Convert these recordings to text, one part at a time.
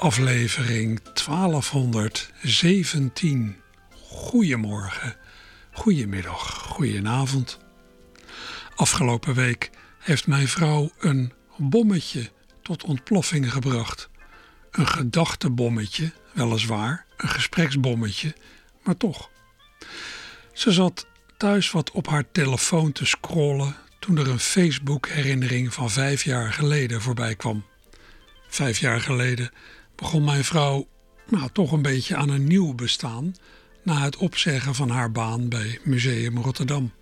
aflevering 1217. Goedemorgen, goedemiddag, goedenavond. Afgelopen week heeft mijn vrouw een bommetje tot ontploffing gebracht. Een gedachtebommetje, weliswaar, een gespreksbommetje, maar toch. Ze zat thuis wat op haar telefoon te scrollen toen er een Facebook-herinnering van vijf jaar geleden voorbij kwam. Vijf jaar geleden begon mijn vrouw nou, toch een beetje aan een nieuw bestaan na het opzeggen van haar baan bij Museum Rotterdam.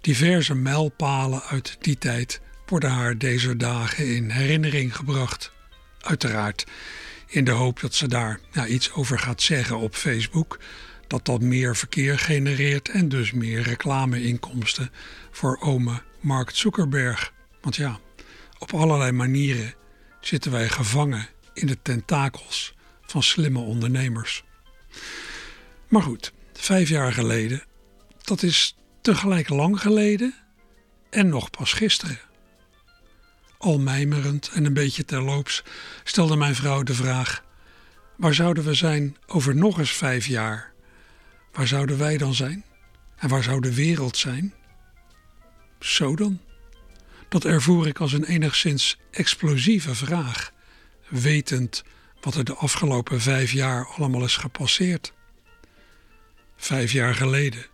Diverse mijlpalen uit die tijd worden haar deze dagen in herinnering gebracht. Uiteraard in de hoop dat ze daar nou, iets over gaat zeggen op Facebook, dat dat meer verkeer genereert en dus meer reclameinkomsten voor ome Mark Zuckerberg. Want ja, op allerlei manieren zitten wij gevangen in de tentakels van slimme ondernemers. Maar goed, vijf jaar geleden, dat is tegelijk lang geleden en nog pas gisteren. Al mijmerend en een beetje terloops stelde mijn vrouw de vraag: waar zouden we zijn over nog eens vijf jaar? Waar zouden wij dan zijn? En waar zou de wereld zijn? Zo dan. Dat ervoer ik als een enigszins explosieve vraag, wetend wat er de afgelopen vijf jaar allemaal is gepasseerd. Vijf jaar geleden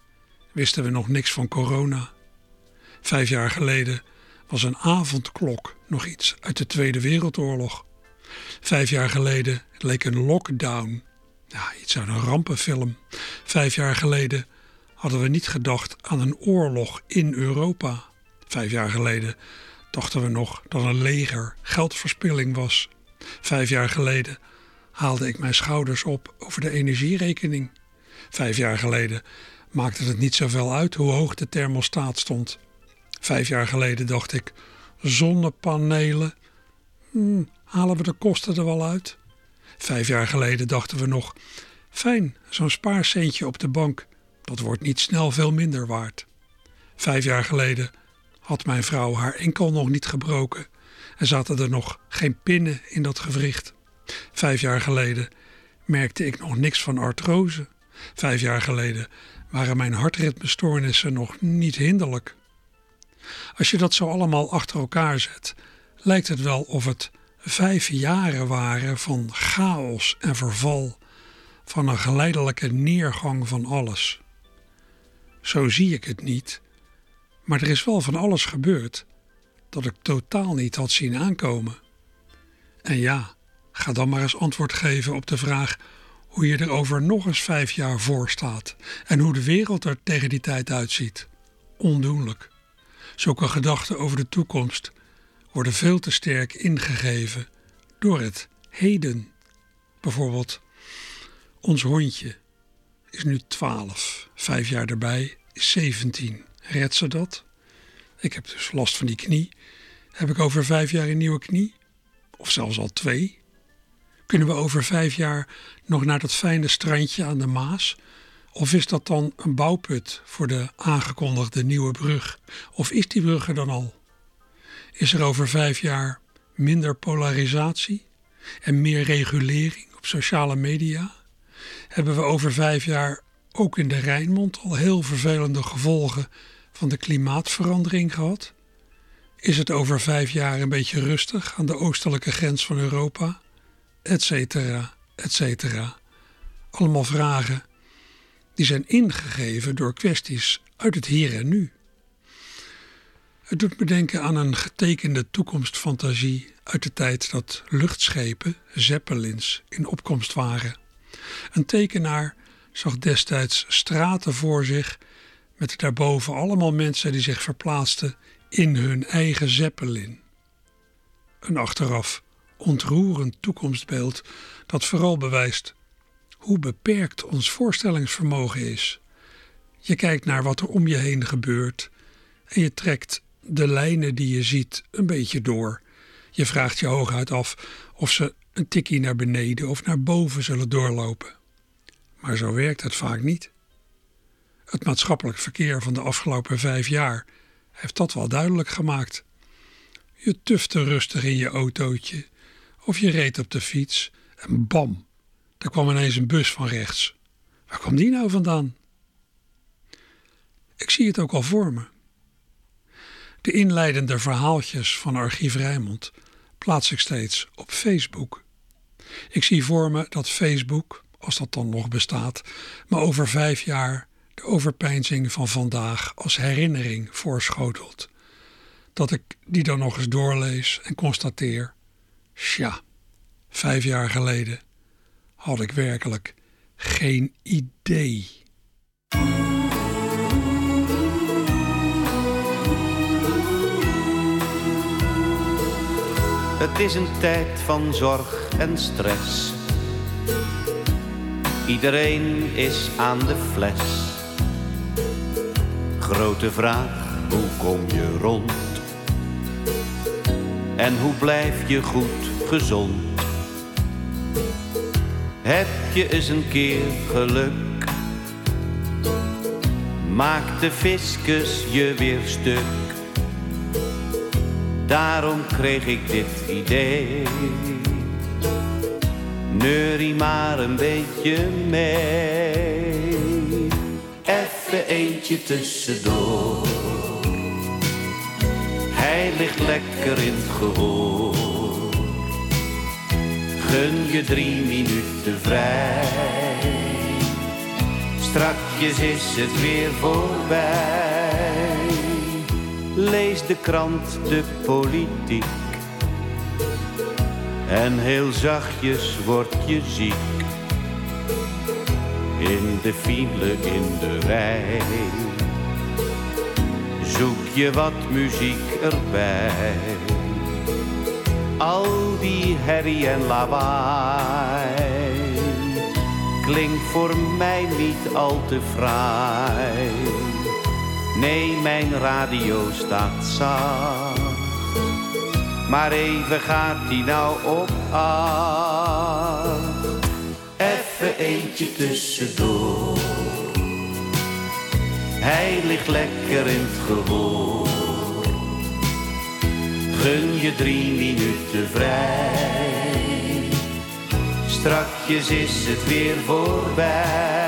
wisten we nog niks van corona. Vijf jaar geleden was een avondklok nog iets uit de Tweede Wereldoorlog. Vijf jaar geleden leek een lockdown iets uit een rampenfilm. Vijf jaar geleden hadden we niet gedacht aan een oorlog in Europa. Vijf jaar geleden dachten we nog dat een leger geldverspilling was. Vijf jaar geleden haalde ik mijn schouders op over de energierekening. Vijf jaar geleden maakte het niet zoveel uit hoe hoog de thermostaat stond. Vijf jaar geleden dacht ik: zonnepanelen, hmm, halen we de kosten er wel uit? Vijf jaar geleden dachten we nog: fijn, zo'n spaarcentje op de bank, dat wordt niet snel veel minder waard. Vijf jaar geleden had mijn vrouw haar enkel nog niet gebroken en zaten er nog geen pinnen in dat gewricht. Vijf jaar geleden merkte ik nog niks van artrose. Vijf jaar geleden waren mijn hartritmestoornissen nog niet hinderlijk. Als je dat zo allemaal achter elkaar zet, lijkt het wel of het vijf jaren waren van chaos en verval, van een geleidelijke neergang van alles. Zo zie ik het niet, maar er is wel van alles gebeurd dat ik totaal niet had zien aankomen. En ja, ga dan maar eens antwoord geven op de vraag hoe je er over nog eens vijf jaar voor staat en hoe de wereld er tegen die tijd uitziet. Ondoenlijk. Zulke gedachten over de toekomst worden veel te sterk ingegeven door het heden. Bijvoorbeeld, ons hondje is nu 12, vijf jaar erbij is 17. Redt ze dat? Ik heb dus last van die knie. Heb ik over vijf jaar een nieuwe knie? Of zelfs al twee? Kunnen we over vijf jaar nog naar dat fijne strandje aan de Maas? Of is dat dan een bouwput voor de aangekondigde nieuwe brug? Of is die brug er dan al? Is er over vijf jaar minder polarisatie en meer regulering op sociale media? Hebben we over vijf jaar ook in de Rijnmond al heel vervelende gevolgen van de klimaatverandering gehad? Is het over vijf jaar een beetje rustig aan de oostelijke grens van Europa? Etcetera, etcetera. Allemaal vragen die zijn ingegeven door kwesties uit het hier en nu. Het doet me denken aan een getekende toekomstfantasie uit de tijd dat luchtschepen, zeppelins, in opkomst waren. Een tekenaar zag destijds straten voor zich met daarboven allemaal mensen die zich verplaatsten in hun eigen zeppelin. Een achteraf ontroerend toekomstbeeld dat vooral bewijst hoe beperkt ons voorstellingsvermogen is. Je kijkt naar wat er om je heen gebeurt en je trekt de lijnen die je ziet een beetje door. Je vraagt je hooguit af of ze een tikkie naar beneden of naar boven zullen doorlopen. Maar zo werkt het vaak niet. Het maatschappelijk verkeer van de afgelopen vijf jaar heeft dat wel duidelijk gemaakt. Je tufte rustig in je autootje of je reed op de fiets en bam, daar kwam ineens een bus van rechts. Waar kwam die nou vandaan? Ik zie het ook al voor me. De inleidende verhaaltjes van Archief Rijmond plaats ik steeds op Facebook. Ik zie voor me dat Facebook, als dat dan nog bestaat, me over vijf jaar de overpeinzing van vandaag als herinnering voorschotelt. Dat ik die dan nog eens doorlees en constateer: tja, vijf jaar geleden had ik werkelijk geen idee. Het is een tijd van zorg en stress. Iedereen is aan de fles. Grote vraag, hoe kom je rond? En hoe blijf je goed gezond? Heb je eens een keer geluk? Maakt de fiscus je weer stuk? Daarom kreeg ik dit idee. Neurie maar een beetje mee. Even eentje tussendoor. Hij ligt lekker in het gehoor. Gun je drie minuten vrij. Strakjes is het weer voorbij. Lees de krant, de politiek. En heel zachtjes word je ziek. In de file, in de rij. Zoek je wat muziek erbij. Al die herrie en lawaai. Klinkt voor mij niet al te fraai Nee, mijn radio staat zacht. Maar even gaat die nou op acht. Eentje tussendoor. Hij ligt lekker in het gehoor. Gun je drie minuten vrij. Strakjes is het weer voorbij.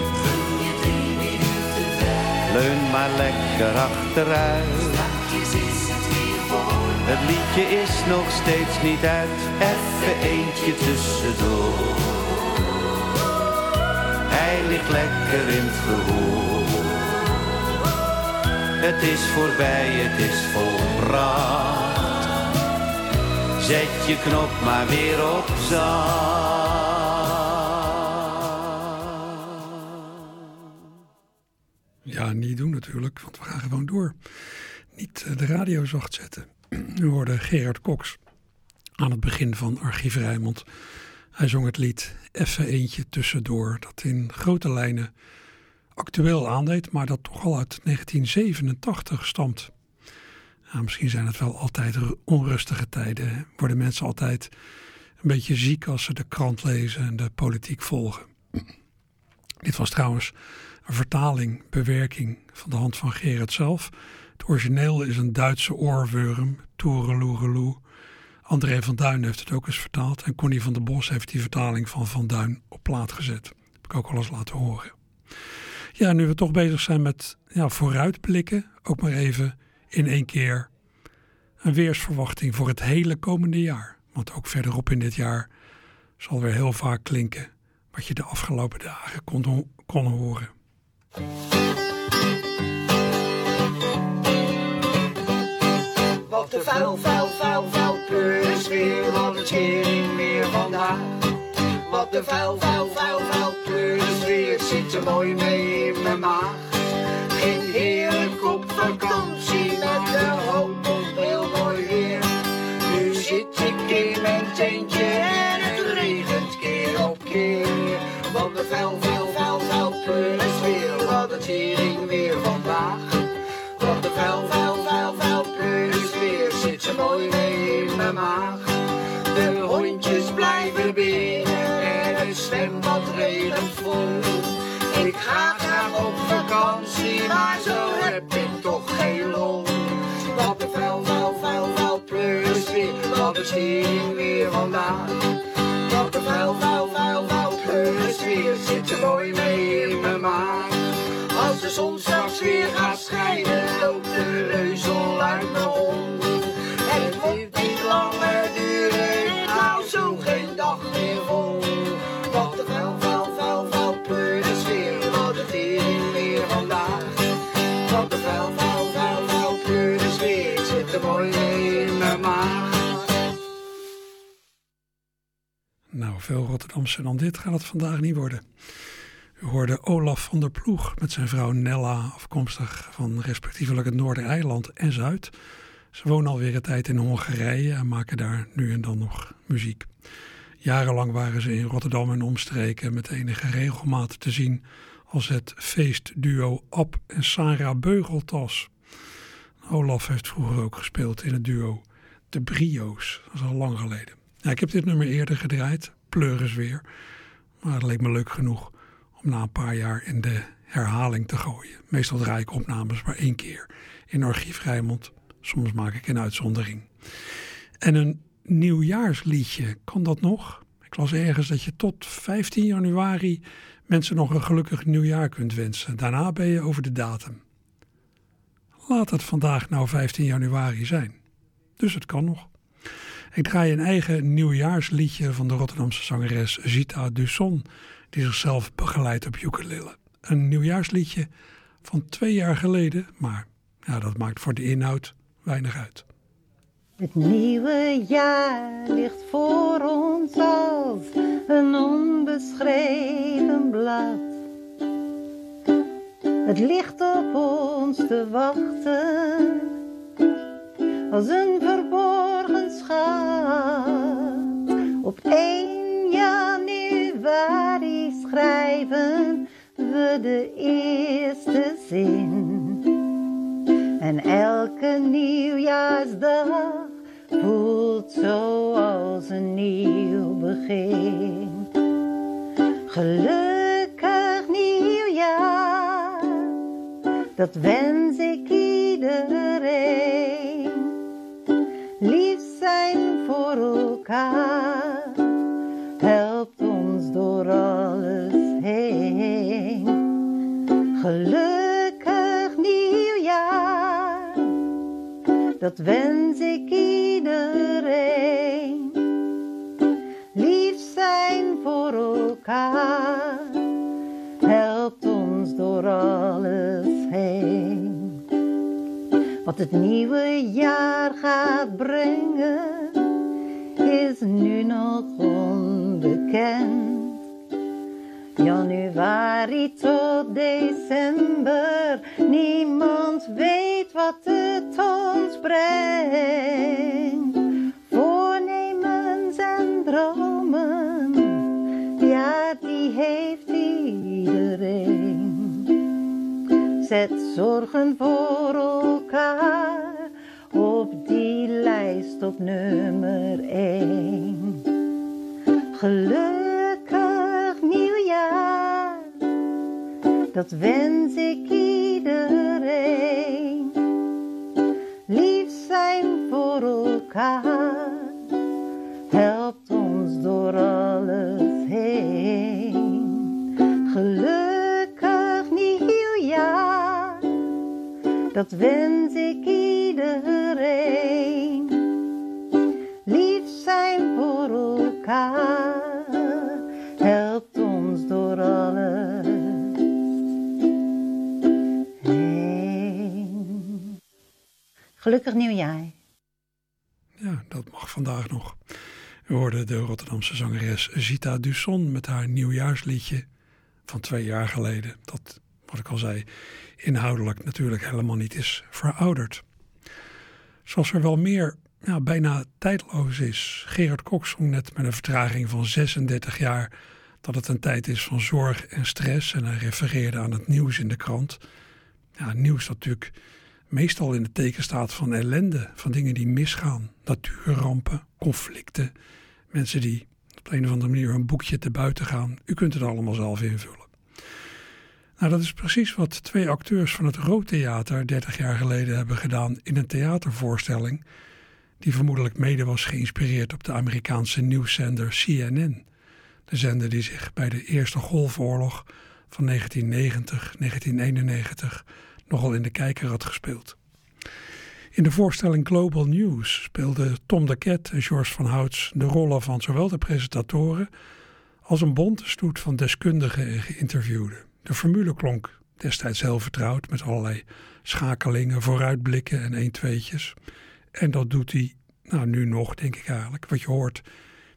Leun maar lekker achteruit. Het liedje is nog steeds niet uit. Even eentje tussendoor. Hij ligt lekker in het gehoor. Het is voorbij, het is volbracht. Zet je knop maar weer op zacht. Natuurlijk, want we gaan gewoon door. Niet eh, de radio zacht zetten. U hoorde Gerard Cox aan het begin van Archief Rijmond. Hij zong het lied Effe Eentje Tussendoor, dat in grote lijnen actueel aandeed, maar dat toch al uit 1987 stamt. Misschien zijn het wel altijd onrustige tijden. Worden mensen altijd een beetje ziek als ze de krant lezen en de politiek volgen. Dit was trouwens een vertaling, bewerking van de hand van Gerard zelf. Het origineel is een Duitse oorworm, Toereloereloe. André van Duin heeft het ook eens vertaald. En Connie van der Bos heeft die vertaling van Van Duin op plaat gezet. Heb ik ook al eens laten horen. Ja, nu we toch bezig zijn met ja, vooruitblikken, ook maar even in één keer een weersverwachting voor het hele komende jaar. Want ook verderop in dit jaar zal weer heel vaak klinken wat je de afgelopen dagen kon, kon horen. Wat de vuil, vuil, vuil, vuil plus weer, wat een tering weer vandaag. Wat de vuil, vuil, vuil, vuil plus weer, zit er mooi mee in mijn maag. Geen heerlijk op vakantie met de hoop op heel mooi weer. Nu zit ik in mijn tentje en het regent keer op keer. Wat de vuil, vuil, vuil, vuil plus weer, wat een tering weer vandaag. Wat de vuil, vuil, vuil, vuil plus weer, zit ze mooi mee in mijn maag. De hondjes blijven binnen en het zwembad regent vol. Ik ga graag op vakantie, maar zo heb ik toch geen lol. Wat de vuil, vuil, vuil, vuil plus weer, wat is hier weer vandaag. Wat de vuil, vuil, vuil, vuil weer, zit er mooi mee in mijn maag. Als de zon straks weer gaat schijnen, loopt de reuzel uit mijn hond. En het moet niet langer veel dan dit gaat het vandaag niet worden. U hoorde Olaf van der Ploeg met zijn vrouw Nella, afkomstig van respectievelijk het Noordereiland en Zuid. Ze wonen alweer een tijd in Hongarije en maken daar nu en dan nog muziek. Jarenlang waren ze in Rotterdam en omstreken met enige regelmaat te zien als het feestduo Ab en Sarah Beugeltas. Olaf heeft vroeger ook gespeeld in het duo De Brio's, dat is al lang geleden. Ja, ik heb dit nummer eerder gedraaid, Pleuris weer, maar het leek me leuk genoeg om na een paar jaar in de herhaling te gooien. Meestal draai ik opnames maar één keer in Archief Rijnmond. Soms maak ik een uitzondering. En een nieuwjaarsliedje, kan dat nog? Ik las ergens dat je tot 15 januari mensen nog een gelukkig nieuwjaar kunt wensen. Daarna ben je over de datum. Laat het vandaag nou 15 januari zijn. Dus het kan nog. Ik draai een eigen nieuwjaarsliedje van de Rotterdamse zangeres Zita Dusson, die zichzelf begeleidt op ukulele. Een nieuwjaarsliedje van twee jaar geleden, maar ja, dat maakt voor de inhoud weinig uit. Het nieuwe jaar ligt voor ons als een onbeschreven blad. Het ligt op ons te wachten als een verborgen schat. Op 1 januari schrijven we de eerste zin. En elke nieuwjaarsdag voelt zo als een nieuw begin. Gelukkig nieuwjaar, dat wens ik iedereen. Voor elkaar, helpt ons door alles heen. Gelukkig nieuwjaar, dat wens ik iedereen. Lief zijn voor elkaar, helpt ons door alles heen. Wat het nieuwe jaar gaat brengen, is nu nog onbekend. Januari tot december, niemand weet wat het ons brengt. Voornemens en dromen, ja, die heeft iedereen. Zet zorgen voor elkaar op nummer 1. Gelukkig nieuwjaar, dat wens ik iedereen. Lief zijn voor elkaar, helpt ons door alles heen. Gelukkig nieuwjaar, dat wens Gelukkig nieuwjaar. Ja, dat mag vandaag nog. We hoorden de Rotterdamse zangeres Zita Dusson met haar nieuwjaarsliedje van twee jaar geleden. Dat, wat ik al zei, inhoudelijk natuurlijk helemaal niet is verouderd. Zoals er wel meer ja, bijna tijdloos is. Gerard Kok zong net met een vertraging van 36 jaar dat het een tijd is van zorg en stress. En hij refereerde aan het nieuws in de krant. Ja, nieuws dat natuurlijk meestal in het teken staat van ellende, van dingen die misgaan. Natuurrampen, conflicten, mensen die op een of andere manier een boekje te buiten gaan. U kunt het allemaal zelf invullen. Nou, dat is precies wat twee acteurs van het Rood Theater 30 jaar geleden hebben gedaan in een theatervoorstelling die vermoedelijk mede was geïnspireerd op de Amerikaanse nieuwszender CNN. De zender die zich bij de Eerste Golfoorlog van 1990-1991 nogal in de kijker had gespeeld. In de voorstelling Global News speelden Tom de Ket en George van Houts de rollen van zowel de presentatoren als een bonte stoet van deskundigen en geïnterviewden. De formule klonk destijds heel vertrouwd met allerlei schakelingen, vooruitblikken en eentweetjes. En dat doet hij nou, nu nog, denk ik eigenlijk. Wat je hoort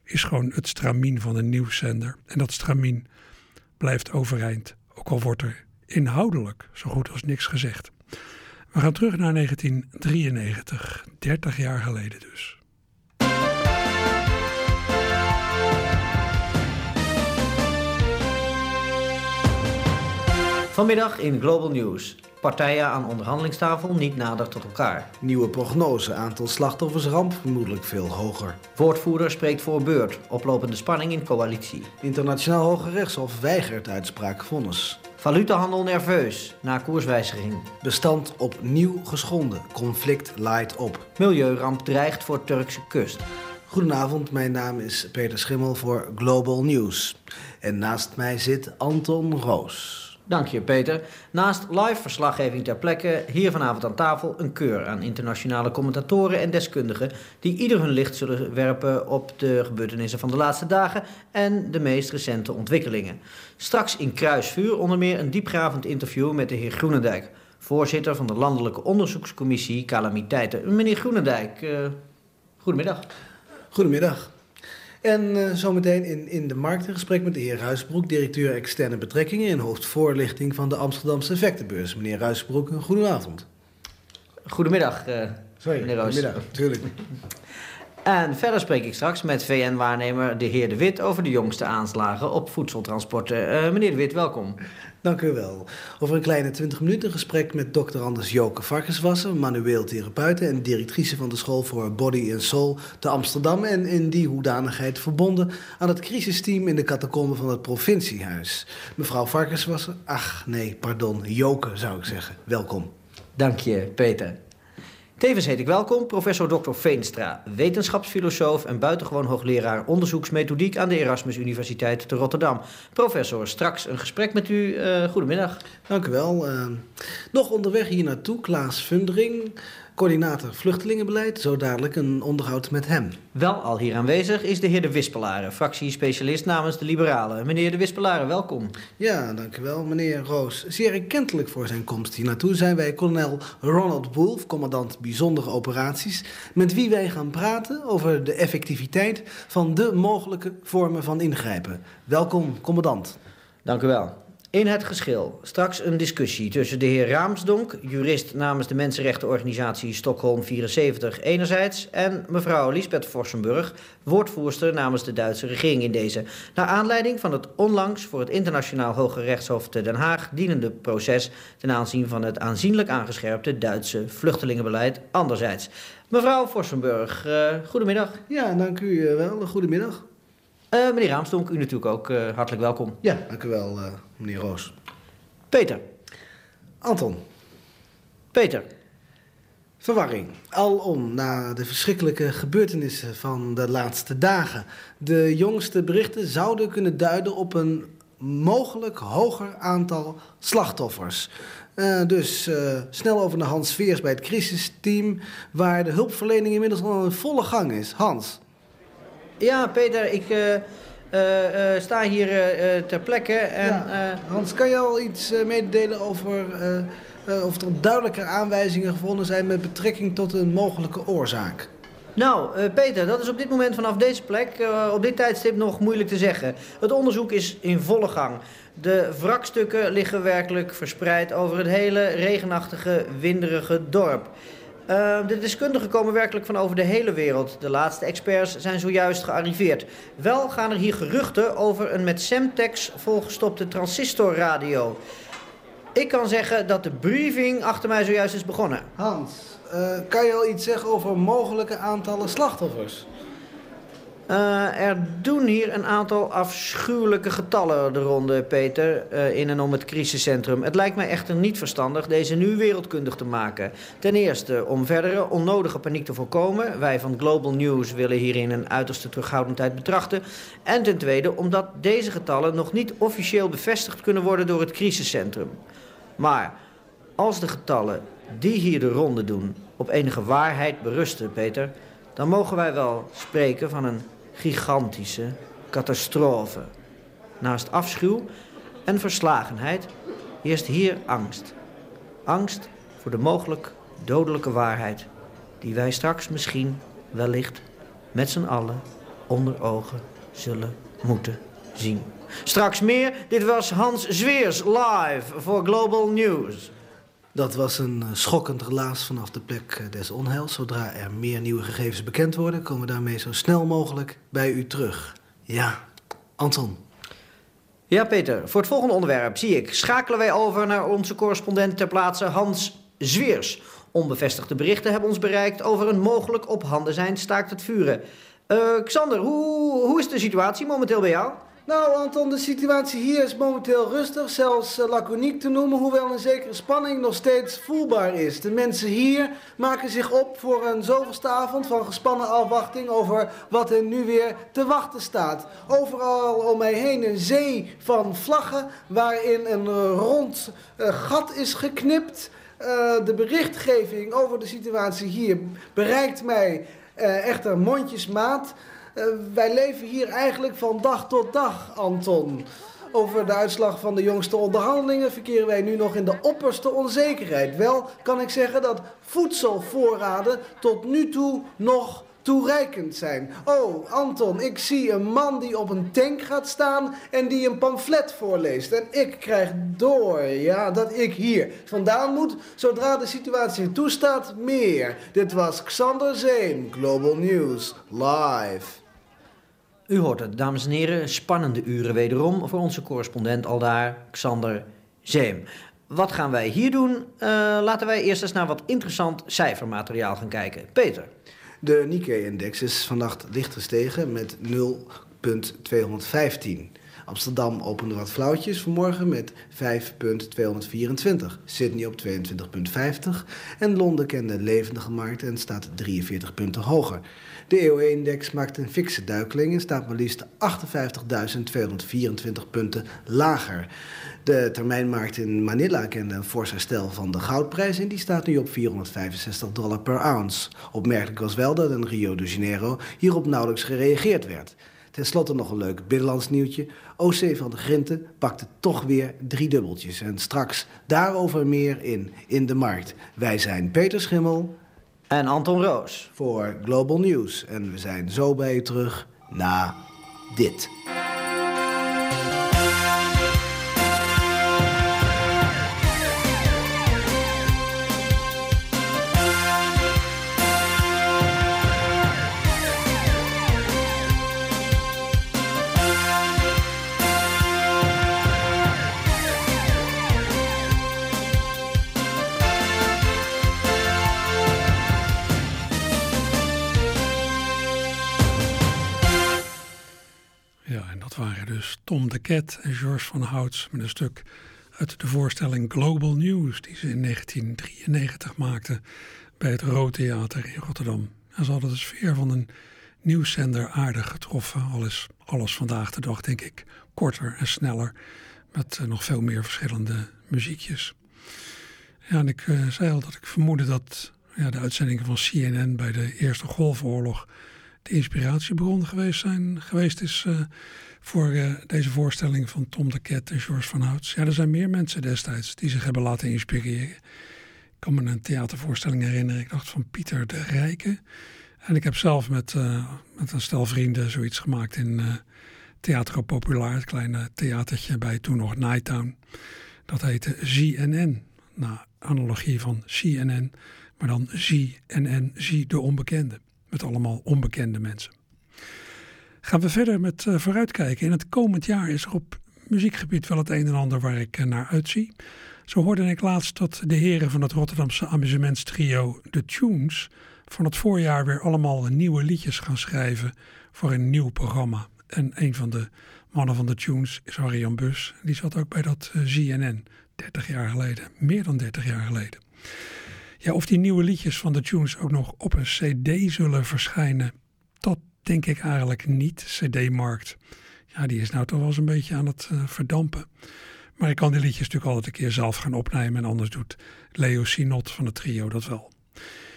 is gewoon het stramien van een nieuwszender. En dat stramien blijft overeind, ook al wordt er inhoudelijk zo goed als niks gezegd. We gaan terug naar 1993, 30 jaar geleden dus. Vanmiddag in Global News. Partijen aan onderhandelingstafel niet nader tot elkaar. Nieuwe prognose, aantal slachtoffers ramp vermoedelijk veel hoger. Woordvoerder spreekt voor beurt. Oplopende spanning in coalitie. Internationaal Hoge Rechtshof weigert uitspraak vonnis. Valutahandel nerveus na koerswijziging. Bestand opnieuw geschonden. Conflict laait op. Milieuramp dreigt voor Turkse kust. Goedenavond, mijn naam is Peter Schimmel voor Global News. En naast mij zit Anton Roos. Dank je, Peter. Naast live verslaggeving ter plekke, hier vanavond aan tafel een keur aan internationale commentatoren en deskundigen die ieder hun licht zullen werpen op de gebeurtenissen van de laatste dagen en de meest recente ontwikkelingen. Straks in Kruisvuur onder meer een diepgravend interview met de heer Groenendijk, voorzitter van de Landelijke Onderzoekscommissie Calamiteiten. Meneer Groenendijk, uh, goedemiddag. Goedemiddag. En uh, zometeen in, in de markt een gesprek met de heer Ruisbroek, directeur externe betrekkingen en hoofdvoorlichting van de Amsterdamse effectenbeurs. Meneer Ruisbroek, een goedenavond. Goedemiddag, uh, Sorry, meneer Roos. Goedemiddag, natuurlijk. En verder spreek ik straks met VN-waarnemer de heer De Wit over de jongste aanslagen op voedseltransporten. Uh, meneer De Wit, welkom. Dank u wel. Over een kleine 20 minuten gesprek met dokter Anders Joke Varkenswasser, manueel therapeute en directrice van de School voor Body and Soul te Amsterdam. En in die hoedanigheid verbonden aan het crisisteam in de catacomben van het provinciehuis. Mevrouw Varkenswasser, ach nee, pardon, Joke zou ik zeggen. Welkom. Dank je, Peter. Tevens heet ik welkom professor Dr. Veenstra, wetenschapsfilosoof en buitengewoon hoogleraar onderzoeksmethodiek aan de Erasmus Universiteit te Rotterdam. Professor, straks een gesprek met u. Uh, goedemiddag. Dank u wel. Uh, nog onderweg hier naartoe, Klaas Fundering, coördinator vluchtelingenbeleid. Zo dadelijk een onderhoud met hem. Wel al hier aanwezig is de heer De Wispelaren, fractiespecialist namens de Liberalen. Meneer De Wispelaren, welkom. Ja, dank u wel, meneer Roos. Zeer erkentelijk voor zijn komst hier naartoe zijn wij kolonel Ronald Wolf, commandant bijzondere operaties, met wie wij gaan praten over de effectiviteit van de mogelijke vormen van ingrijpen. Welkom, commandant. Dank u wel. In het geschil. Straks een discussie tussen de heer Raamsdonk, jurist namens de mensenrechtenorganisatie Stockholm 74 enerzijds, en mevrouw Lisbeth Vossenburg, woordvoerster namens de Duitse regering in deze. Naar aanleiding van het onlangs voor het Internationaal Hoge Rechtshof te Den Haag dienende proces ten aanzien van het aanzienlijk aangescherpte Duitse vluchtelingenbeleid anderzijds. Mevrouw Vossenburg, uh, goedemiddag. Ja, dank u uh, wel. Goedemiddag. Uh, meneer Raamsdonk, u natuurlijk ook uh, hartelijk welkom. Ja, dank u wel, uh, meneer Roos. Peter. Anton, Peter. verwarring. Alom na de verschrikkelijke gebeurtenissen van de laatste dagen. De jongste berichten zouden kunnen duiden op een mogelijk hoger aantal slachtoffers. Eh, dus eh, snel over naar Hans Veers bij het crisisteam, waar de hulpverlening inmiddels al in volle gang is. Hans. Ja, Peter, ik eh, eh, eh, sta hier ter plekke en... Ja. Hans, kan je al iets mededelen over of er duidelijke aanwijzingen gevonden zijn met betrekking tot een mogelijke oorzaak? Nou, Peter, dat is op dit moment vanaf deze plek, op dit tijdstip nog moeilijk te zeggen. Het onderzoek is in volle gang. De wrakstukken liggen werkelijk verspreid over het hele regenachtige, winderige dorp. Eh, de deskundigen komen werkelijk van over de hele wereld. De laatste experts zijn zojuist gearriveerd. Wel gaan er hier geruchten over een met Semtex volgestopte transistorradio. Ik kan zeggen dat de briefing achter mij zojuist is begonnen. Hans, eh, kan je al iets zeggen over mogelijke aantallen slachtoffers? Eh, er doen hier een aantal afschuwelijke getallen de ronde, Peter, eh, in en om het crisiscentrum. Het lijkt mij echter niet verstandig deze nu wereldkundig te maken. Ten eerste om verdere onnodige paniek te voorkomen. Wij van Global News willen hierin een uiterste terughoudendheid betrachten. En ten tweede omdat deze getallen nog niet officieel bevestigd kunnen worden door het crisiscentrum. Maar als de getallen die hier de ronde doen op enige waarheid berusten, Peter, dan mogen wij wel spreken van een gigantische catastrofe. Naast afschuw en verslagenheid heerst hier angst. Angst voor de mogelijk dodelijke waarheid, die wij straks misschien, wellicht, met z'n allen onder ogen zullen moeten zien. Straks meer, dit was Hans Zweers live voor Global News. Dat was een eh, schokkend relaas vanaf de plek eh, des onheils. Zodra er meer nieuwe gegevens bekend worden, komen we daarmee zo snel mogelijk bij u terug. Ja, Anton. Ja, Peter, voor het volgende onderwerp zie ik schakelen wij over naar onze correspondent ter plaatse Hans Zweers. Onbevestigde berichten hebben ons bereikt over een mogelijk op handen zijn staakt het vuren. Eh, Xander, hoe, hoe is de situatie momenteel bij jou? Nou, Anton, de situatie hier is momenteel rustig, zelfs uh, laconiek te noemen, hoewel een zekere spanning nog steeds voelbaar is. De mensen hier maken zich op voor een zoveelste avond van gespannen afwachting over wat hen nu weer te wachten staat. Overal om mij heen een zee van vlaggen waarin een rond uh, gat is geknipt. de berichtgeving over de situatie hier bereikt mij echter mondjesmaat. Uh, wij leven hier eigenlijk van dag tot dag, Anton. Over de uitslag van de jongste onderhandelingen verkeren wij nu nog in de opperste onzekerheid. Wel kan ik zeggen dat voedselvoorraden tot nu toe nog toereikend zijn. Oh, Anton, ik zie een man die op een tank gaat staan en die een pamflet voorleest. En ik krijg door, ja, dat ik hier vandaan moet, zodra de situatie toestaat, meer. Dit was Xander Zeem, Global News, live. U hoort het, dames en heren, spannende uren wederom voor onze correspondent aldaar, Xander Zeem. Wat gaan wij hier doen? Uh, laten wij eerst eens naar wat interessant cijfermateriaal gaan kijken. Peter. De Nikkei-index is vannacht licht gestegen met 0,215. Amsterdam opende wat flauwtjes vanmorgen met 5,224. Sydney op 22,50. En Londen kende levendige markt en staat 43 punten hoger. De EOE-index maakt een fikse duikeling en staat maar liefst 58.224 punten lager. De termijnmarkt in Manila kende een fors herstel van de goudprijs en die staat nu op 465 dollar per ounce. Opmerkelijk was wel dat in Rio de Janeiro hierop nauwelijks gereageerd werd. Ten slotte nog een leuk binnenlands nieuwtje. OC van de Grinten pakte toch weer drie dubbeltjes. En straks daarover meer in In de Markt. Wij zijn Peter Schimmel. En Anton Roos. Voor Global News. En we zijn zo bij u terug na dit. Tom de Ket en George van Houts met een stuk uit de voorstelling Global News, die ze in 1993 maakte bij het Rood Theater in Rotterdam. En ze hadden de sfeer van een nieuwszender aardig getroffen. Al is alles vandaag de dag, denk ik, korter en sneller. Met eh, nog veel meer verschillende muziekjes. Ja, en ik eh, zei al dat ik vermoedde dat ja, de uitzendingen van CNN bij de Eerste Golfoorlog de inspiratiebron geweest, zijn, geweest is uh, voor uh, deze voorstelling van Tom de Ket en George van Houts. Ja, er zijn meer mensen destijds die zich hebben laten inspireren. Ik kan me een theatervoorstelling herinneren, ik dacht van Pieter de Rijke. En ik heb zelf met, uh, met een stel vrienden zoiets gemaakt in Theater Populair, het kleine theatertje bij toen nog Nighttown. Dat heette ZNN, na analogie van CNN, maar dan ZNN, Zie de Onbekende. Met allemaal onbekende mensen. Gaan we verder met uh, vooruitkijken. In het komend jaar is er op muziekgebied wel het een en ander waar ik uh, naar uitzie. Zo hoorde ik laatst dat de heren van het Rotterdamse amusementstrio The Tunes van het voorjaar weer allemaal nieuwe liedjes gaan schrijven voor een nieuw programma. En een van de mannen van de Tunes is Arjan Bus. Die zat ook bij dat uh, ZNN 30 jaar geleden, meer dan 30 jaar geleden. Ja, of die nieuwe liedjes van de Tunes ook nog op een CD zullen verschijnen, dat denk ik eigenlijk niet. CD-markt, ja, die is nou toch wel eens een beetje aan het uh, verdampen. Maar ik kan die liedjes natuurlijk altijd een keer zelf gaan opnemen en anders doet Leo Sinot van het trio dat wel.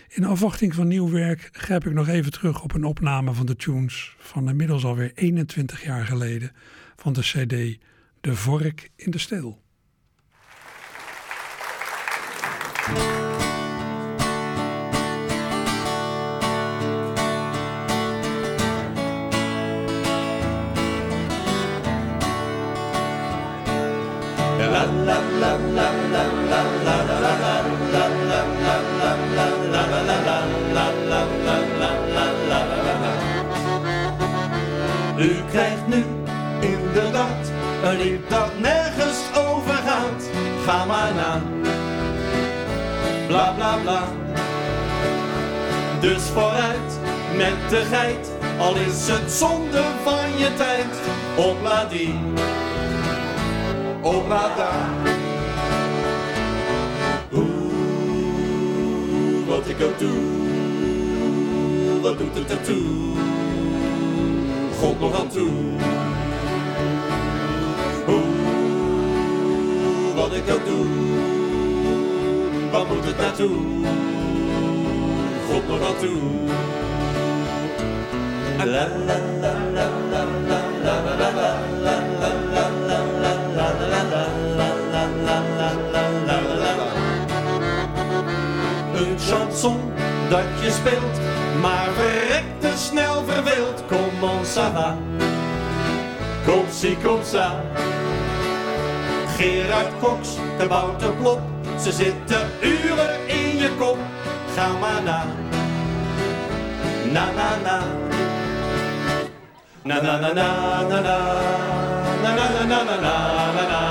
In afwachting van nieuw werk grijp ik nog even terug op een opname van de Tunes van inmiddels alweer 21 jaar geleden van de CD De Vork in de Steel. U krijgt nu inderdaad een lied dat nergens over gaat. Ga maar na. Bla bla bla. Dus vooruit met de geit, al is het zonde van je tijd. Opla die, opla daar. Oeh, wat ik ook doe, wat doet het ertoe? God nog aan toe. Oeh, wat ik ook doe, wat moet het naartoe? God nog aan toe. La la la la dat je speelt, maar verrekt te snel verveeld. Comment ça va? Kom zie, kom. Gerard Cox, de Wouter Plop, ze zitten uren in je kop. Ga maar na, na na na. Na na na na na na. Na na na na na na na na.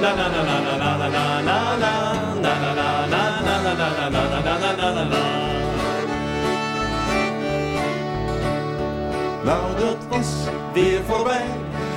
Na na na na na na na na na na. Na na na na na na na na na na na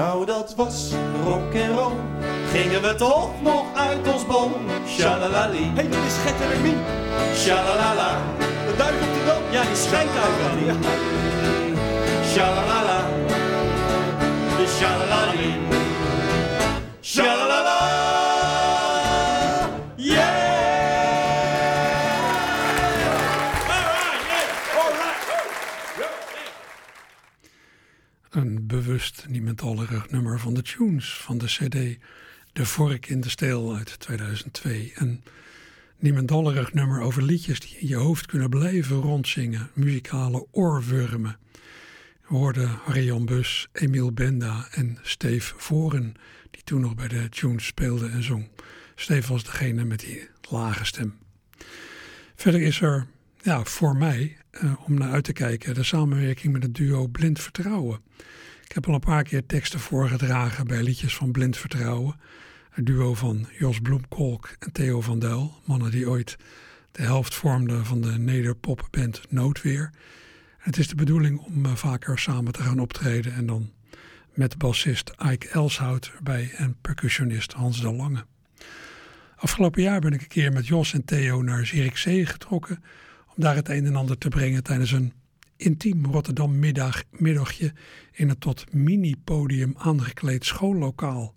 Nou, dat was rock en roll. Gingen we toch nog uit ons boom? Shalalali. Hé, dit is Gert en Hermie. Shalalala. De duivel op de dood. Ja, die schijnt uit. Ja. Shalalala. De shalalali. Shalalala. Bewust niementallerig nummer van de tunes van de CD De Vork in de Steel uit 2002. Een niemendallerig nummer over liedjes die in je hoofd kunnen blijven rondzingen, muzikale oorwormen. We hoorden Harry-Jan Bus, Emiel Benda en Steve Voren, die toen nog bij de tunes speelde en zong. Steve was degene met die lage stem. Verder is er ja, voor mij, eh, om naar uit te kijken, de samenwerking met het duo Blind Vertrouwen. Ik heb al een paar keer teksten voorgedragen bij liedjes van Blind Vertrouwen. Het duo van Jos Bloemkolk en Theo van Duil, mannen die ooit de helft vormden van de nederpopband Noodweer. Het is de bedoeling om uh, vaker samen te gaan optreden en dan met bassist Ike Elshout erbij en percussionist Hans de Lange. Afgelopen jaar ben ik een keer met Jos en Theo naar Zierikzee getrokken om daar het een en ander te brengen tijdens een intiem Rotterdam middag, middagje in een tot mini-podium aangekleed schoollokaal.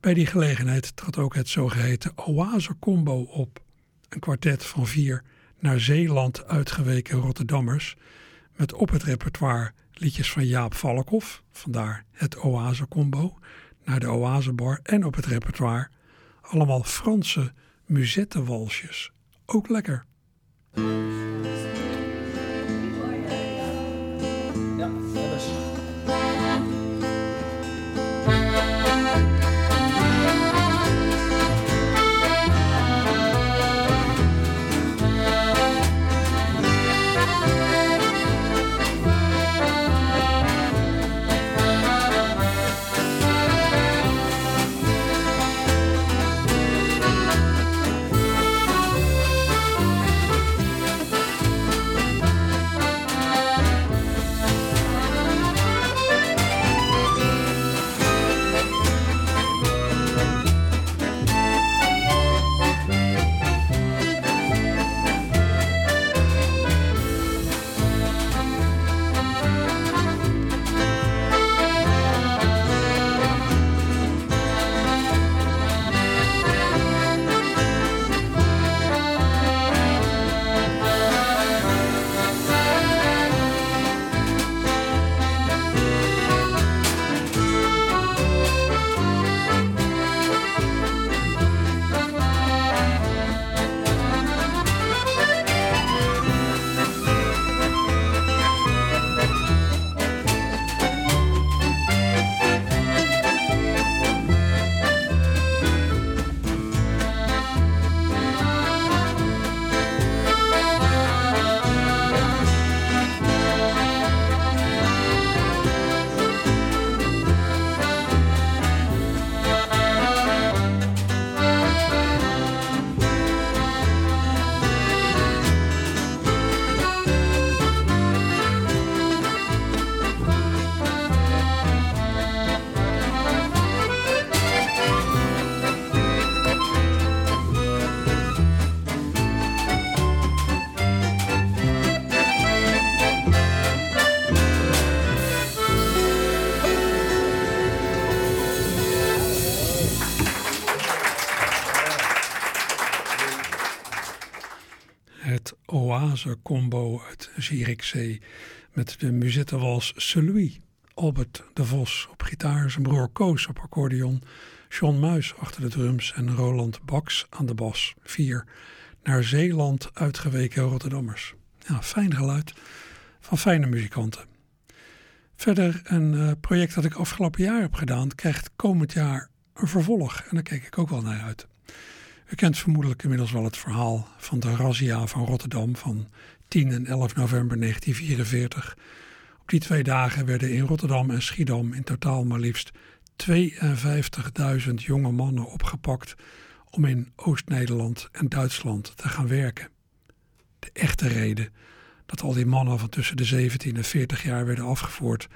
Bij die gelegenheid trad ook het zogeheten Oase Combo op, een kwartet van vier naar Zeeland uitgeweken Rotterdammers, met op het repertoire liedjes van Jaap Valkhoff, vandaar het Oase Combo, naar de Oase Bar en op het repertoire allemaal Franse muzettenwalsjes. Ook lekker. Combo uit Zierikzee met de muzettenwals Celui. Albert de Vos op gitaar, zijn broer Koos op accordeon, John Muis achter de drums en Roland Baks aan de bas. Vier naar Zeeland uitgeweken Rotterdammers. Ja, fijn geluid van fijne muzikanten. Verder een uh, project dat ik afgelopen jaar heb gedaan, krijgt komend jaar een vervolg. En daar kijk ik ook wel naar uit. U kent vermoedelijk inmiddels wel het verhaal van de razzia van Rotterdam van 10 en 11 november 1944. Op die twee dagen werden in Rotterdam en Schiedam in totaal maar liefst 52.000 jonge mannen opgepakt om in Oost-Nederland en Duitsland te gaan werken. De echte reden dat al die mannen van tussen de 17 en 40 jaar werden afgevoerd,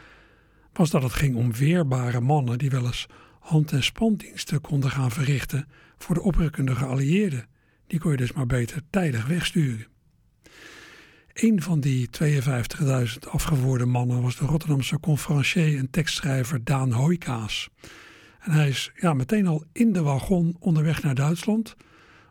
was dat het ging om weerbare mannen die wel eens hand- en spandiensten konden gaan verrichten voor de oprukkende geallieerden. Die kon je dus maar beter tijdig wegsturen. Een van die 52.000 afgevoerde mannen was de Rotterdamse conferencier en tekstschrijver Daan Hoijkaas. En hij is ja, meteen al in de wagon onderweg naar Duitsland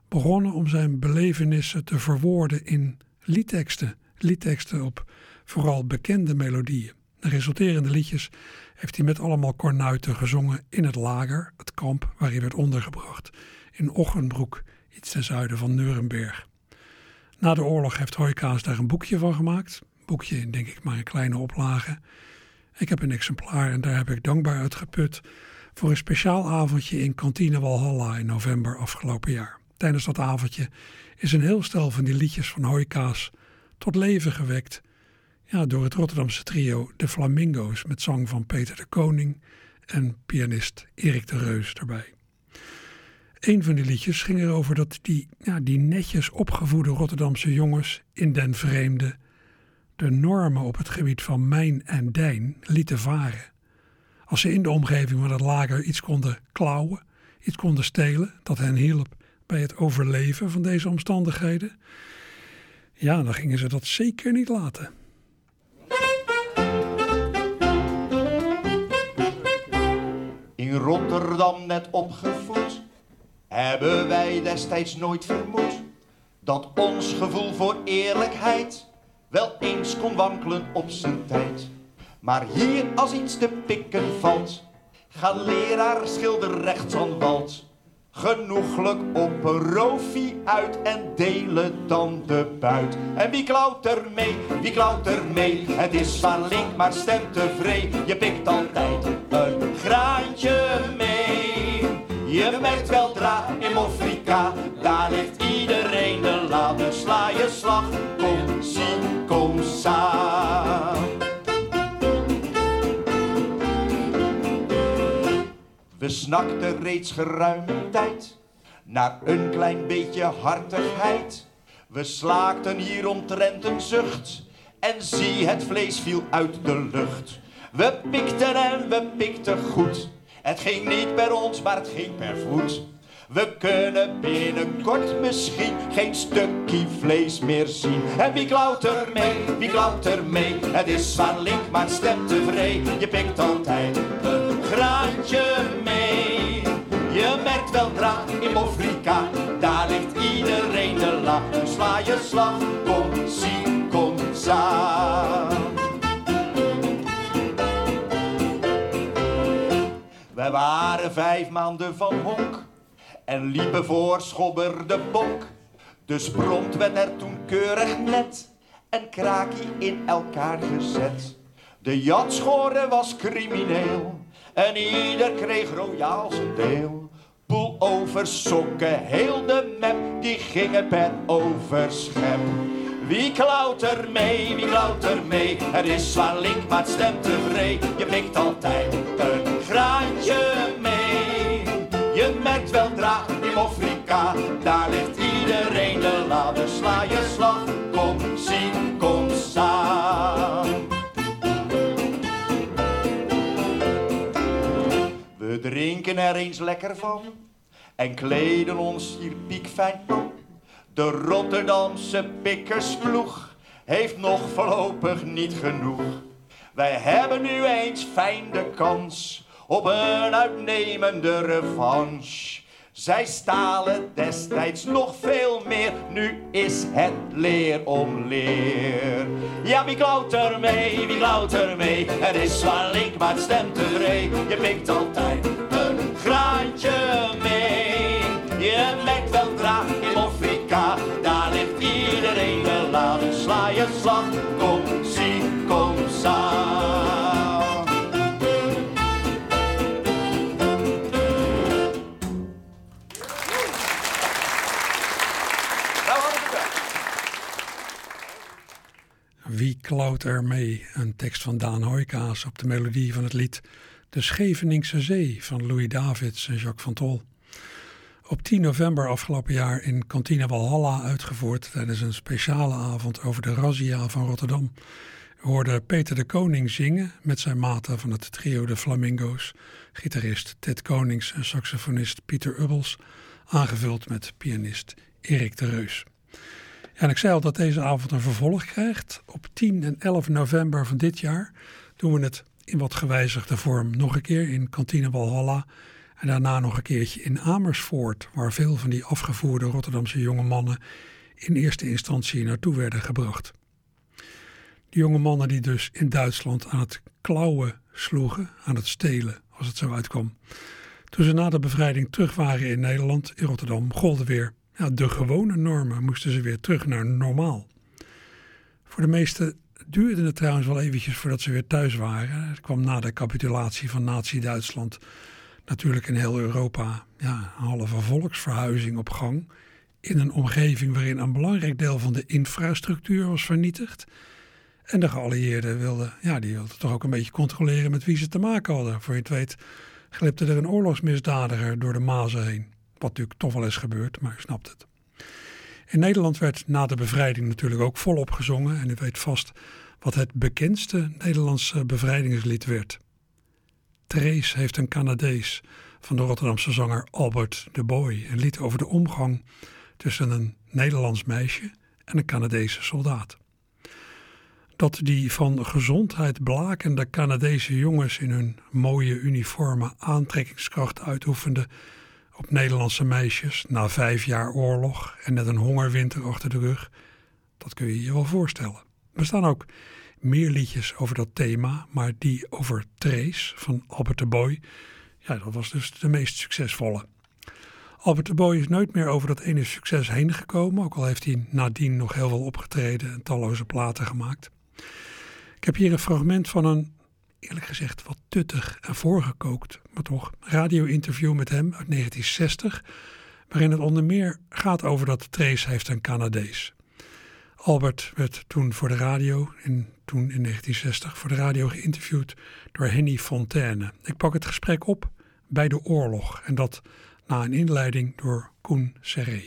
begonnen om zijn belevenissen te verwoorden in liedteksten. Liedteksten op vooral bekende melodieën. De resulterende liedjes heeft hij met allemaal kornuiten gezongen in het lager, het kamp waar hij werd ondergebracht, in Ochenbroek, iets ten zuiden van Nuremberg. Na de oorlog heeft Hoijkaas daar een boekje van gemaakt. Boekje in denk ik maar een kleine oplage. Ik heb een exemplaar en daar heb ik dankbaar uitgeput voor een speciaal avondje in Kantine Walhalla in november afgelopen jaar. Tijdens dat avondje is een heel stel van die liedjes van Hoijkaas tot leven gewekt ja, door het Rotterdamse trio De Flamingo's met zang van Peter de Koning en pianist Erik de Reus erbij. Een van die liedjes ging erover dat die, ja, die netjes opgevoede Rotterdamse jongens in den vreemde de normen op het gebied van mijn en dijn lieten varen. Als ze in de omgeving van het lager iets konden klauwen, iets konden stelen, dat hen hielp bij het overleven van deze omstandigheden, ja, dan gingen ze dat zeker niet laten. In Rotterdam net opgevoed, hebben wij destijds nooit vermoed dat ons gevoel voor eerlijkheid wel eens kon wankelen op zijn tijd. Maar hier als iets te pikken valt, gaan leraar schilder rechts aan wald. Genoeglijk op een roofie uit en delen dan de buit. En wie klauwt er mee, wie klauwt er mee? Het is van link, maar stemt tevreden. Je pikt altijd een graantje mee. Je merkt wel dra in Afrika, daar ligt iedereen de la. Dus sla je slag, kom, zie, kom, sa. We snakten reeds geruime tijd naar een klein beetje hartigheid. We slaakten hier omtrent een zucht en zie het vlees viel uit de lucht. We pikten en we pikten goed. Het ging niet per ons, maar het ging per voet. We kunnen binnenkort misschien geen stukje vlees meer zien. En wie klauwt er mee, wie klauwt er mee? Het is van link, maar stemt tevreden. Je pikt altijd een graantje mee. Je merkt wel dra in Afrika, daar ligt iedereen de la. Sla je slag, kom, zie, kom, za. We waren vijf maanden van honk en liepen voor schobber de bonk. Dus prompt werd er toen keurig net een kraakie in elkaar gezet. De jatschoren was crimineel en ieder kreeg royaal zijn deel. Poel over sokken, heel de map, die gingen per overschep. Wie klauwt er mee, wie klauwt er mee? Het is zwaar link, maar het stemt tevreden. Je pikt altijd een graantje mee. Je merkt wel dra in Afrika, daar ligt iedereen de la. Dus sla je slag, kom, zie, kom, samen. We drinken er eens lekker van en kleden ons hier piekfijn aan. De Rotterdamse pikkersploeg heeft nog voorlopig niet genoeg. Wij hebben nu eens fijn de kans op een uitnemende revanche. Zij stalen destijds nog veel meer, nu is het leer om leer. Ja, wie klauwt er mee, wie klauwt er mee? Het is zwaar link, maar het stemt tevreden. Je pikt altijd een graantje mee. Je Daar ligt iedereen de la. Dus sla je slag, kom, zie, kom, samen. Wie klauwt er mee? Een tekst van Daan Hoijkaas op de melodie van het lied De Scheveningse Zee van Louis Davids en Jacques van Tol. Op 10 november afgelopen jaar in Kantine Walhalla uitgevoerd tijdens een speciale avond over de razzia van Rotterdam. Hoorden Peter de Koning zingen met zijn maten van het trio de Flamingo's, gitarist Ted Konings en saxofonist Pieter Ubbels, aangevuld met pianist Erik de Reus. En ik zei al dat deze avond een vervolg krijgt. Op 10 en 11 november van dit jaar doen we het in wat gewijzigde vorm nog een keer in Kantine Walhalla. En daarna nog een keertje in Amersfoort, waar veel van die afgevoerde Rotterdamse jonge mannen in eerste instantie naartoe werden gebracht. Die jonge mannen die dus in Duitsland aan het klauwen sloegen, aan het stelen, als het zo uitkwam. Toen ze na de bevrijding terug waren in Nederland, in Rotterdam, golden weer de gewone normen, moesten ze weer terug naar normaal. Voor de meesten duurde het trouwens wel eventjes voordat ze weer thuis waren. Het kwam na de capitulatie van Nazi-Duitsland natuurlijk in heel Europa ja, een halve volksverhuizing op gang. In een omgeving waarin een belangrijk deel van de infrastructuur was vernietigd. En de geallieerden wilden, ja, die wilden toch ook een beetje controleren met wie ze te maken hadden. Voor je het weet glipte er een oorlogsmisdadiger door de Mazen heen. Wat natuurlijk toch wel eens gebeurt, maar u snapt het. In Nederland werd na de bevrijding natuurlijk ook volop gezongen. En u weet vast wat het bekendste Nederlandse bevrijdingslied werd. Trace heeft een Canadees van de Rotterdamse zanger Albert de Boy. Een lied over de omgang tussen een Nederlands meisje en een Canadese soldaat. Dat die van gezondheid blakende Canadese jongens in hun mooie uniformen aantrekkingskracht uitoefenden op Nederlandse meisjes na vijf jaar oorlog en net een hongerwinter achter de rug, dat kun je je wel voorstellen. Er staan ook meer liedjes over dat thema, maar die over Trace van Albert de Boy, ja, dat was dus de meest succesvolle. Albert de Boy is nooit meer over dat ene succes heen gekomen, ook al heeft hij nadien nog heel veel opgetreden en talloze platen gemaakt. Ik heb hier een fragment van een, eerlijk gezegd, wat tuttig en voorgekookt, maar toch, radio-interview met hem uit 1960, waarin het onder meer gaat over dat Trace heeft een Canadees. Albert werd toen voor de radio, in, toen in 1960, voor de radio geïnterviewd door Henny Fontaine. Ik pak het gesprek op bij de oorlog en dat na een inleiding door Koen Serré.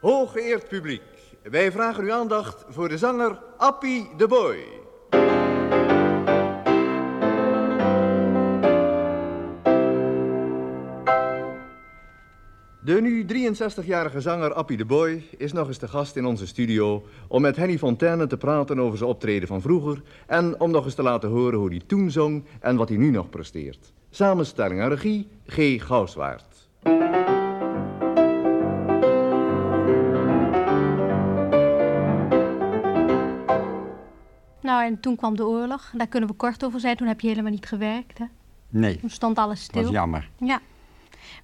Hooggeëerd publiek, wij vragen uw aandacht voor de zanger Appie de Boy. De nu 63-jarige zanger Appie de Boy is nog eens de gast in onze studio om met Henny Fontaine te praten over zijn optreden van vroeger en om nog eens te laten horen hoe hij toen zong en wat hij nu nog presteert. Samenstelling en regie G. Gauswaard. Nou, en toen kwam de oorlog. Daar kunnen we kort over zijn. Toen heb je helemaal niet gewerkt, hè? Nee, Toen stond alles stil. was jammer. Ja.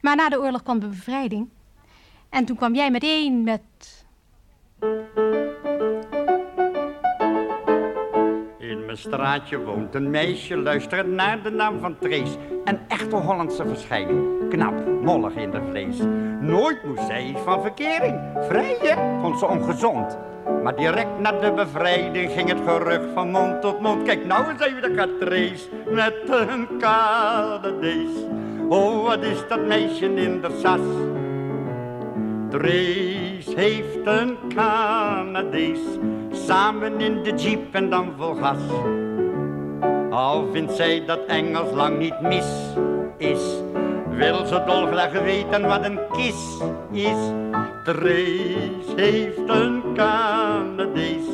Maar na de oorlog kwam de bevrijding. En toen kwam jij meteen met... In mijn straatje woont een meisje, luister naar de naam van Trace. Een echte Hollandse verschijning, knap, mollig in de vlees. Nooit moest zij van verkering, vrijen vond ze ongezond. Maar direct na de bevrijding ging het gerucht van mond tot mond. Kijk, nou eens even, gaat Trace met een Canadees. Oh, wat is dat meisje in de sas? Trace heeft een Canadees, samen in de jeep en dan vol gas. Al vindt zij dat Engels lang niet mis is, wil ze dolgraag weten wat een kis is. Trace heeft een Canadees,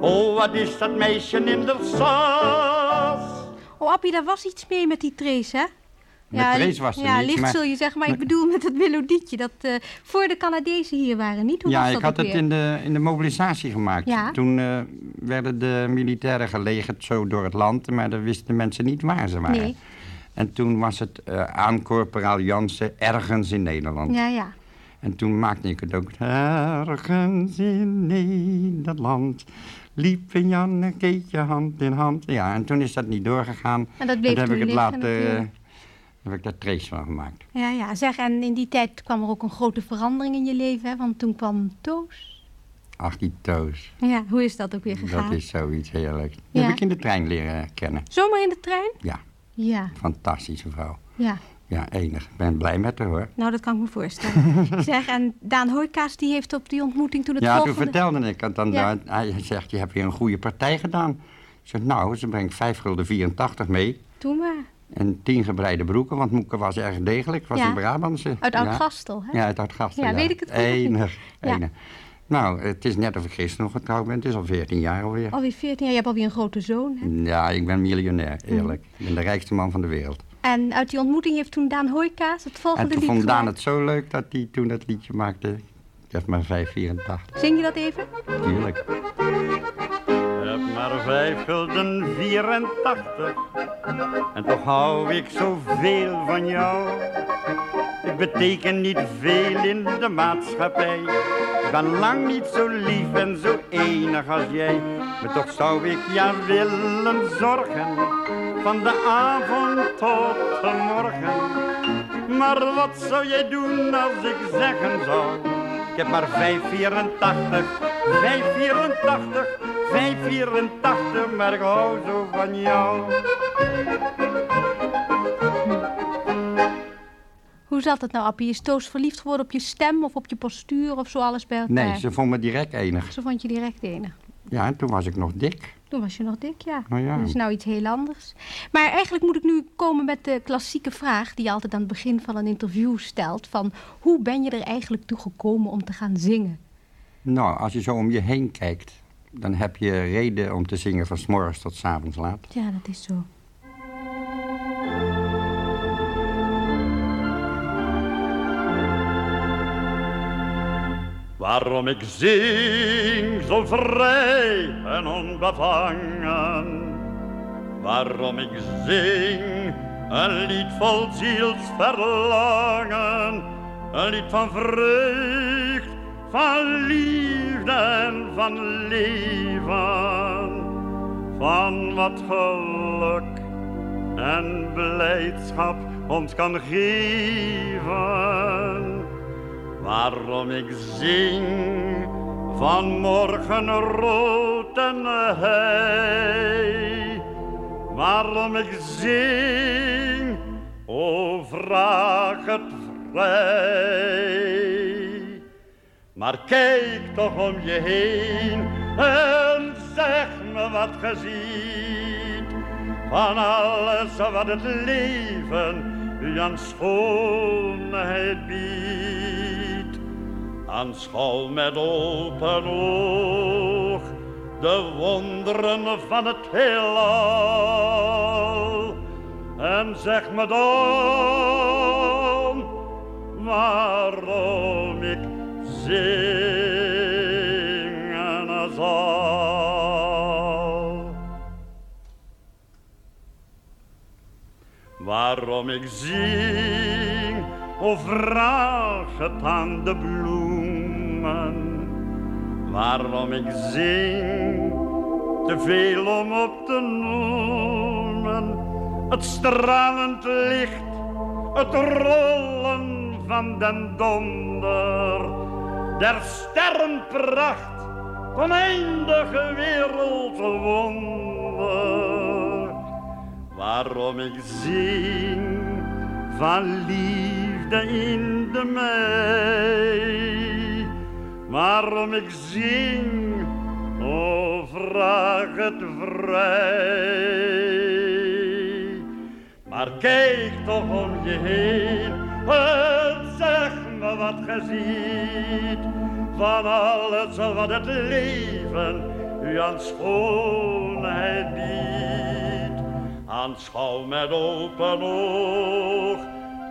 oh wat is dat meisje in de sas? Oh, Appie, daar was iets mee met die Trace, hè? Met Trace was er Ja, niets, licht maar- zul je zeggen, maar ik bedoel met het melodietje dat eh, voor de Canadezen hier waren, niet? Hoe ja, was dat ik had het weer? in de, in de mobilisatie gemaakt. Ja. Toen eh, werden de militairen gelegerd zo door het land, maar dan wisten de mensen niet waar ze waren. Nee. En toen was het eh aan corporaal Jansen ergens in Nederland. Ja, ja. En toen maakte ik het ook. Ergens in Nederland liepen Jan en Keetje hand in hand. Ja, en toen is dat niet doorgegaan. En dat bleef toen heb ik het laten, natuurlijk. Heb ik daar trace van gemaakt. Ja, ja, zeg, en in die tijd kwam er ook een grote verandering in je leven, hè? Want toen kwam Toos. Ach, die toos. Ja, hoe is dat ook weer gegaan? Dat is zoiets heerlijks. Die Ja. heb ik in de trein leren kennen. Zomaar in de trein? Ja, Ja, fantastische vrouw. ja. Ja, enig. Ik ben blij met haar hoor. Nou, dat kan ik me voorstellen. zeg, en Daan Hoijkaas die heeft op die ontmoeting toen het ja, volgende... toen vertelde ik het dan. Ja. daar. Hij zegt, je hebt weer een goede partij gedaan. Ik zeg, nou, ze brengt 5 gulden 84 mee. Toen maar. En 10 gebreide broeken, want Moeke was erg degelijk. Was Ja. een Brabantse. Uit Ja. Oud-Gastel, hè? Ja, uit Oud-Gastel. Ja, weet ik het niet? Enig, Ja. enig. Nou, het is net of ik gisteren nog getrouwd ben. Het is al 14 jaar alweer. Alweer 14 jaar, je hebt alweer een grote zoon, hè? Ja, ik ben miljonair, Mm. eerlijk. Ik ben de rijkste man van de wereld. En uit die ontmoeting heeft toen Daan Hooikaas het En volgende toen lied vond Daan gemaakt. het zo leuk dat hij toen dat liedje maakte. Ik heb maar 5,84. Zing je dat even? Tuurlijk. Ik heb maar 5 gulden 84. En toch hou ik zoveel van jou. Ik beteken niet veel in de maatschappij. Ik ben lang niet zo lief en zo enig als jij. Maar toch zou ik ja willen zorgen. Van de avond tot de morgen. Maar wat zou jij doen als ik zeggen zou? Ik heb maar 584, 584, 584, maar ik hou zo van jou. Hoe zat het nou, Appie? Is Toos verliefd geworden op je stem of op je postuur of zo alles bij elkaar? Nee, ze vond me direct enig. Ze vond je direct enig. Ja, en toen was ik nog dik. Toen was je nog dik, ja. Oh ja. Dat is nou iets heel anders. Maar eigenlijk moet ik nu komen met de klassieke vraag... die je altijd aan het begin van een interview stelt... van hoe ben je er eigenlijk toe gekomen om te gaan zingen? Nou, als je zo om je heen kijkt, dan heb je reden om te zingen van 's morgens tot 's avonds laat. Ja, dat is zo. Waarom ik zing zo vrij en onbevangen. Waarom ik zing een lied vol zielsverlangen. Een lied van vreugd, van liefde en van leven. Van wat geluk en blijdschap ons kan geven. Waarom ik zing van morgenrood en hei. Waarom ik zing, o vraag het vrij. Maar kijk toch om je heen en zeg me wat ge ziet. Van alles wat het leven u aan schoonheid biedt. Aanschouw met open oog de wonderen van het heelal. En zeg me dan waarom zingen zal. Waarom ik zing, of vraag het aan de bloemen. Waarom ik zing, te veel om op te noemen. Het stralend licht, het rollen van den donder. Der sterrenpracht, oneindige wereldwonder. Waarom ik zing van liefde in de mei. Waarom ik zing, o vraag het vrij. Maar kijk toch om je heen en zeg wat ge ziet. Van alles wat het leven u aan schoonheid biedt. Aanschouw met open oog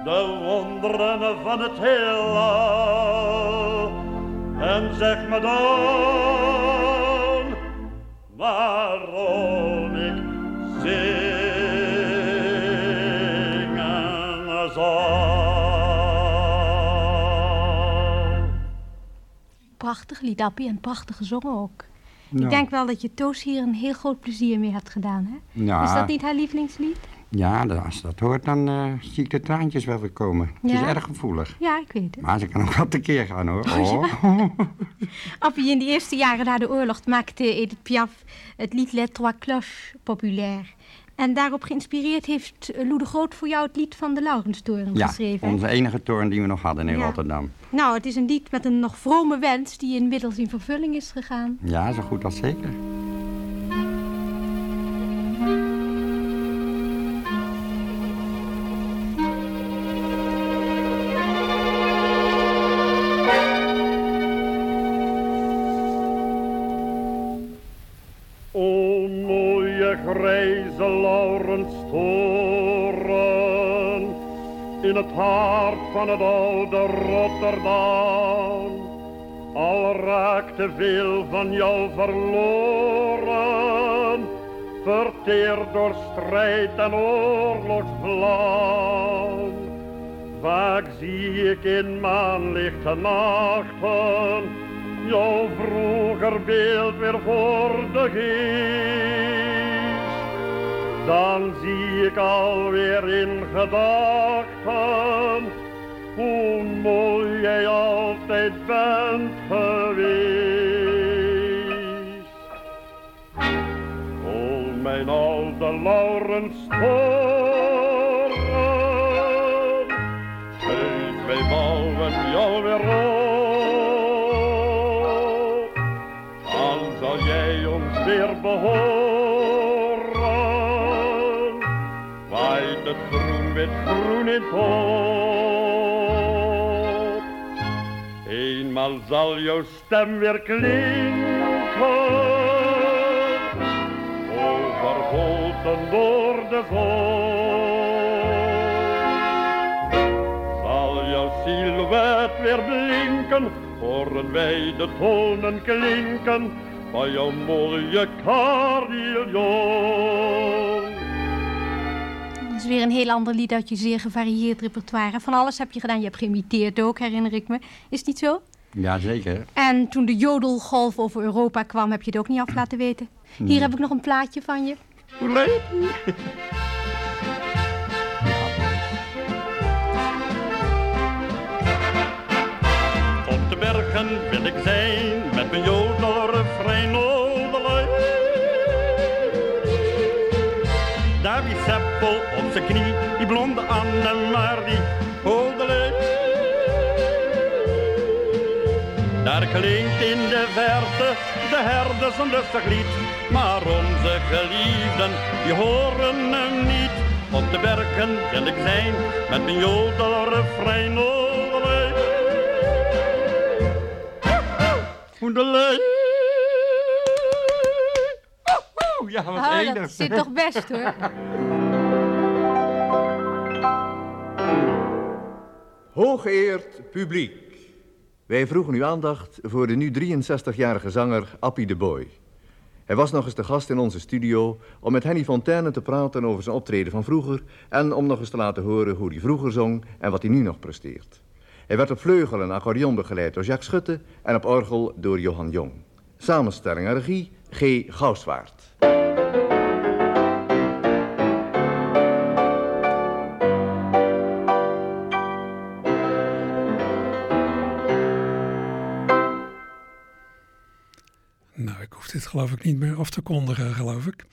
de wonderen van het heelal. En zeg me dan waarom Prachtig lied, Appie, en prachtig gezongen ook. Nou. Ik denk wel dat je Toos hier een heel groot plezier mee hebt gedaan, hè? Ja. Is dat niet haar lievelingslied? Ja, als dat hoort, dan eh, zie ik de traantjes wel weer komen. Het is Ja? erg gevoelig. Ja, ik weet het. Maar ze kan ook wel tekeer gaan, hoor. Oh, Oh. Appie, in de eerste jaren na de oorlog maakte Edith Piaf het lied Les Trois Cloches populair. En daarop geïnspireerd heeft eh, Lou de Groot voor jou het lied van de Laurenstoren Ja, geschreven. hè? onze enige toren die we nog hadden in Ja. Rotterdam. Nou, het is een lied met een nog vrome wens die inmiddels in vervulling is gegaan. Ja, zo goed als zeker. Laurenstoren, in het hart van het oude Rotterdam. Al raakte veel van jou verloren, verteerd door strijd en oorlogsvlam. Vaak zie ik in maanlichte nachten, jouw vroeger beeld weer voor de geest. Dan zie ik alweer in gedachten, hoe mooi jij altijd bent geweest. O mijn oude Laurens toren, uit wij bouwen jou weer op. Dan zal jij ons weer behoren, groen in top. Eenmaal zal jouw stem weer klinken, overgoten door de zon. Zal jouw silhouet weer blinken, horen wij de tonen klinken van jouw mooie carillon. Is weer een heel ander lied uit je zeer gevarieerd repertoire. Van alles heb je gedaan. Je hebt geïmiteerd ook, herinner ik me. Is het niet zo? Ja, zeker. En toen de jodelgolf over Europa kwam, heb je het ook niet af laten weten. Hier Nee. heb ik nog een plaatje van je. Hoe leuk. Op zijn knie, die blonde Anne-Marie odelei. Daar klinkt in de verte de herders een lustig lied, maar onze geliefden, die horen hem niet. Op de bergen wil ik zijn met mijn jodelrefrein odelei. Oedelei. Ja, wat Oh, dat zit toch best hoor. Hooggeëerd publiek. Wij vroegen uw aandacht voor de nu 63-jarige zanger Appie de Boy. Hij was nog eens de gast in onze studio om met Henny Fontaine te praten over zijn optreden van vroeger en om nog eens te laten horen hoe hij vroeger zong en wat hij nu nog presteert. Hij werd op vleugel en accordeon begeleid door Jacques Schutte en op orgel door Johan Jong. Samenstelling en regie G. Gouwswaard. Dit geloof ik niet meer af te kondigen, geloof ik.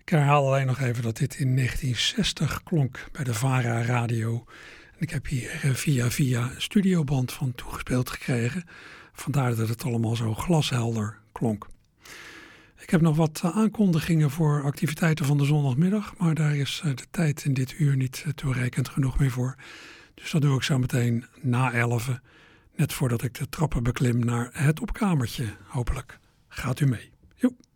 Ik herhaal alleen nog even dat dit in 1960 klonk bij de VARA Radio. En ik heb hier eh, via via een studioband van toegespeeld gekregen. Vandaar dat het allemaal zo glashelder klonk. Ik heb nog wat eh, aankondigingen voor activiteiten van de zondagmiddag. Maar daar is eh, de tijd in dit uur niet toereikend genoeg meer voor. Dus dat doe ik zo meteen na 11. Net voordat ik de trappen beklim naar het opkamertje, hopelijk. Gaat u mee.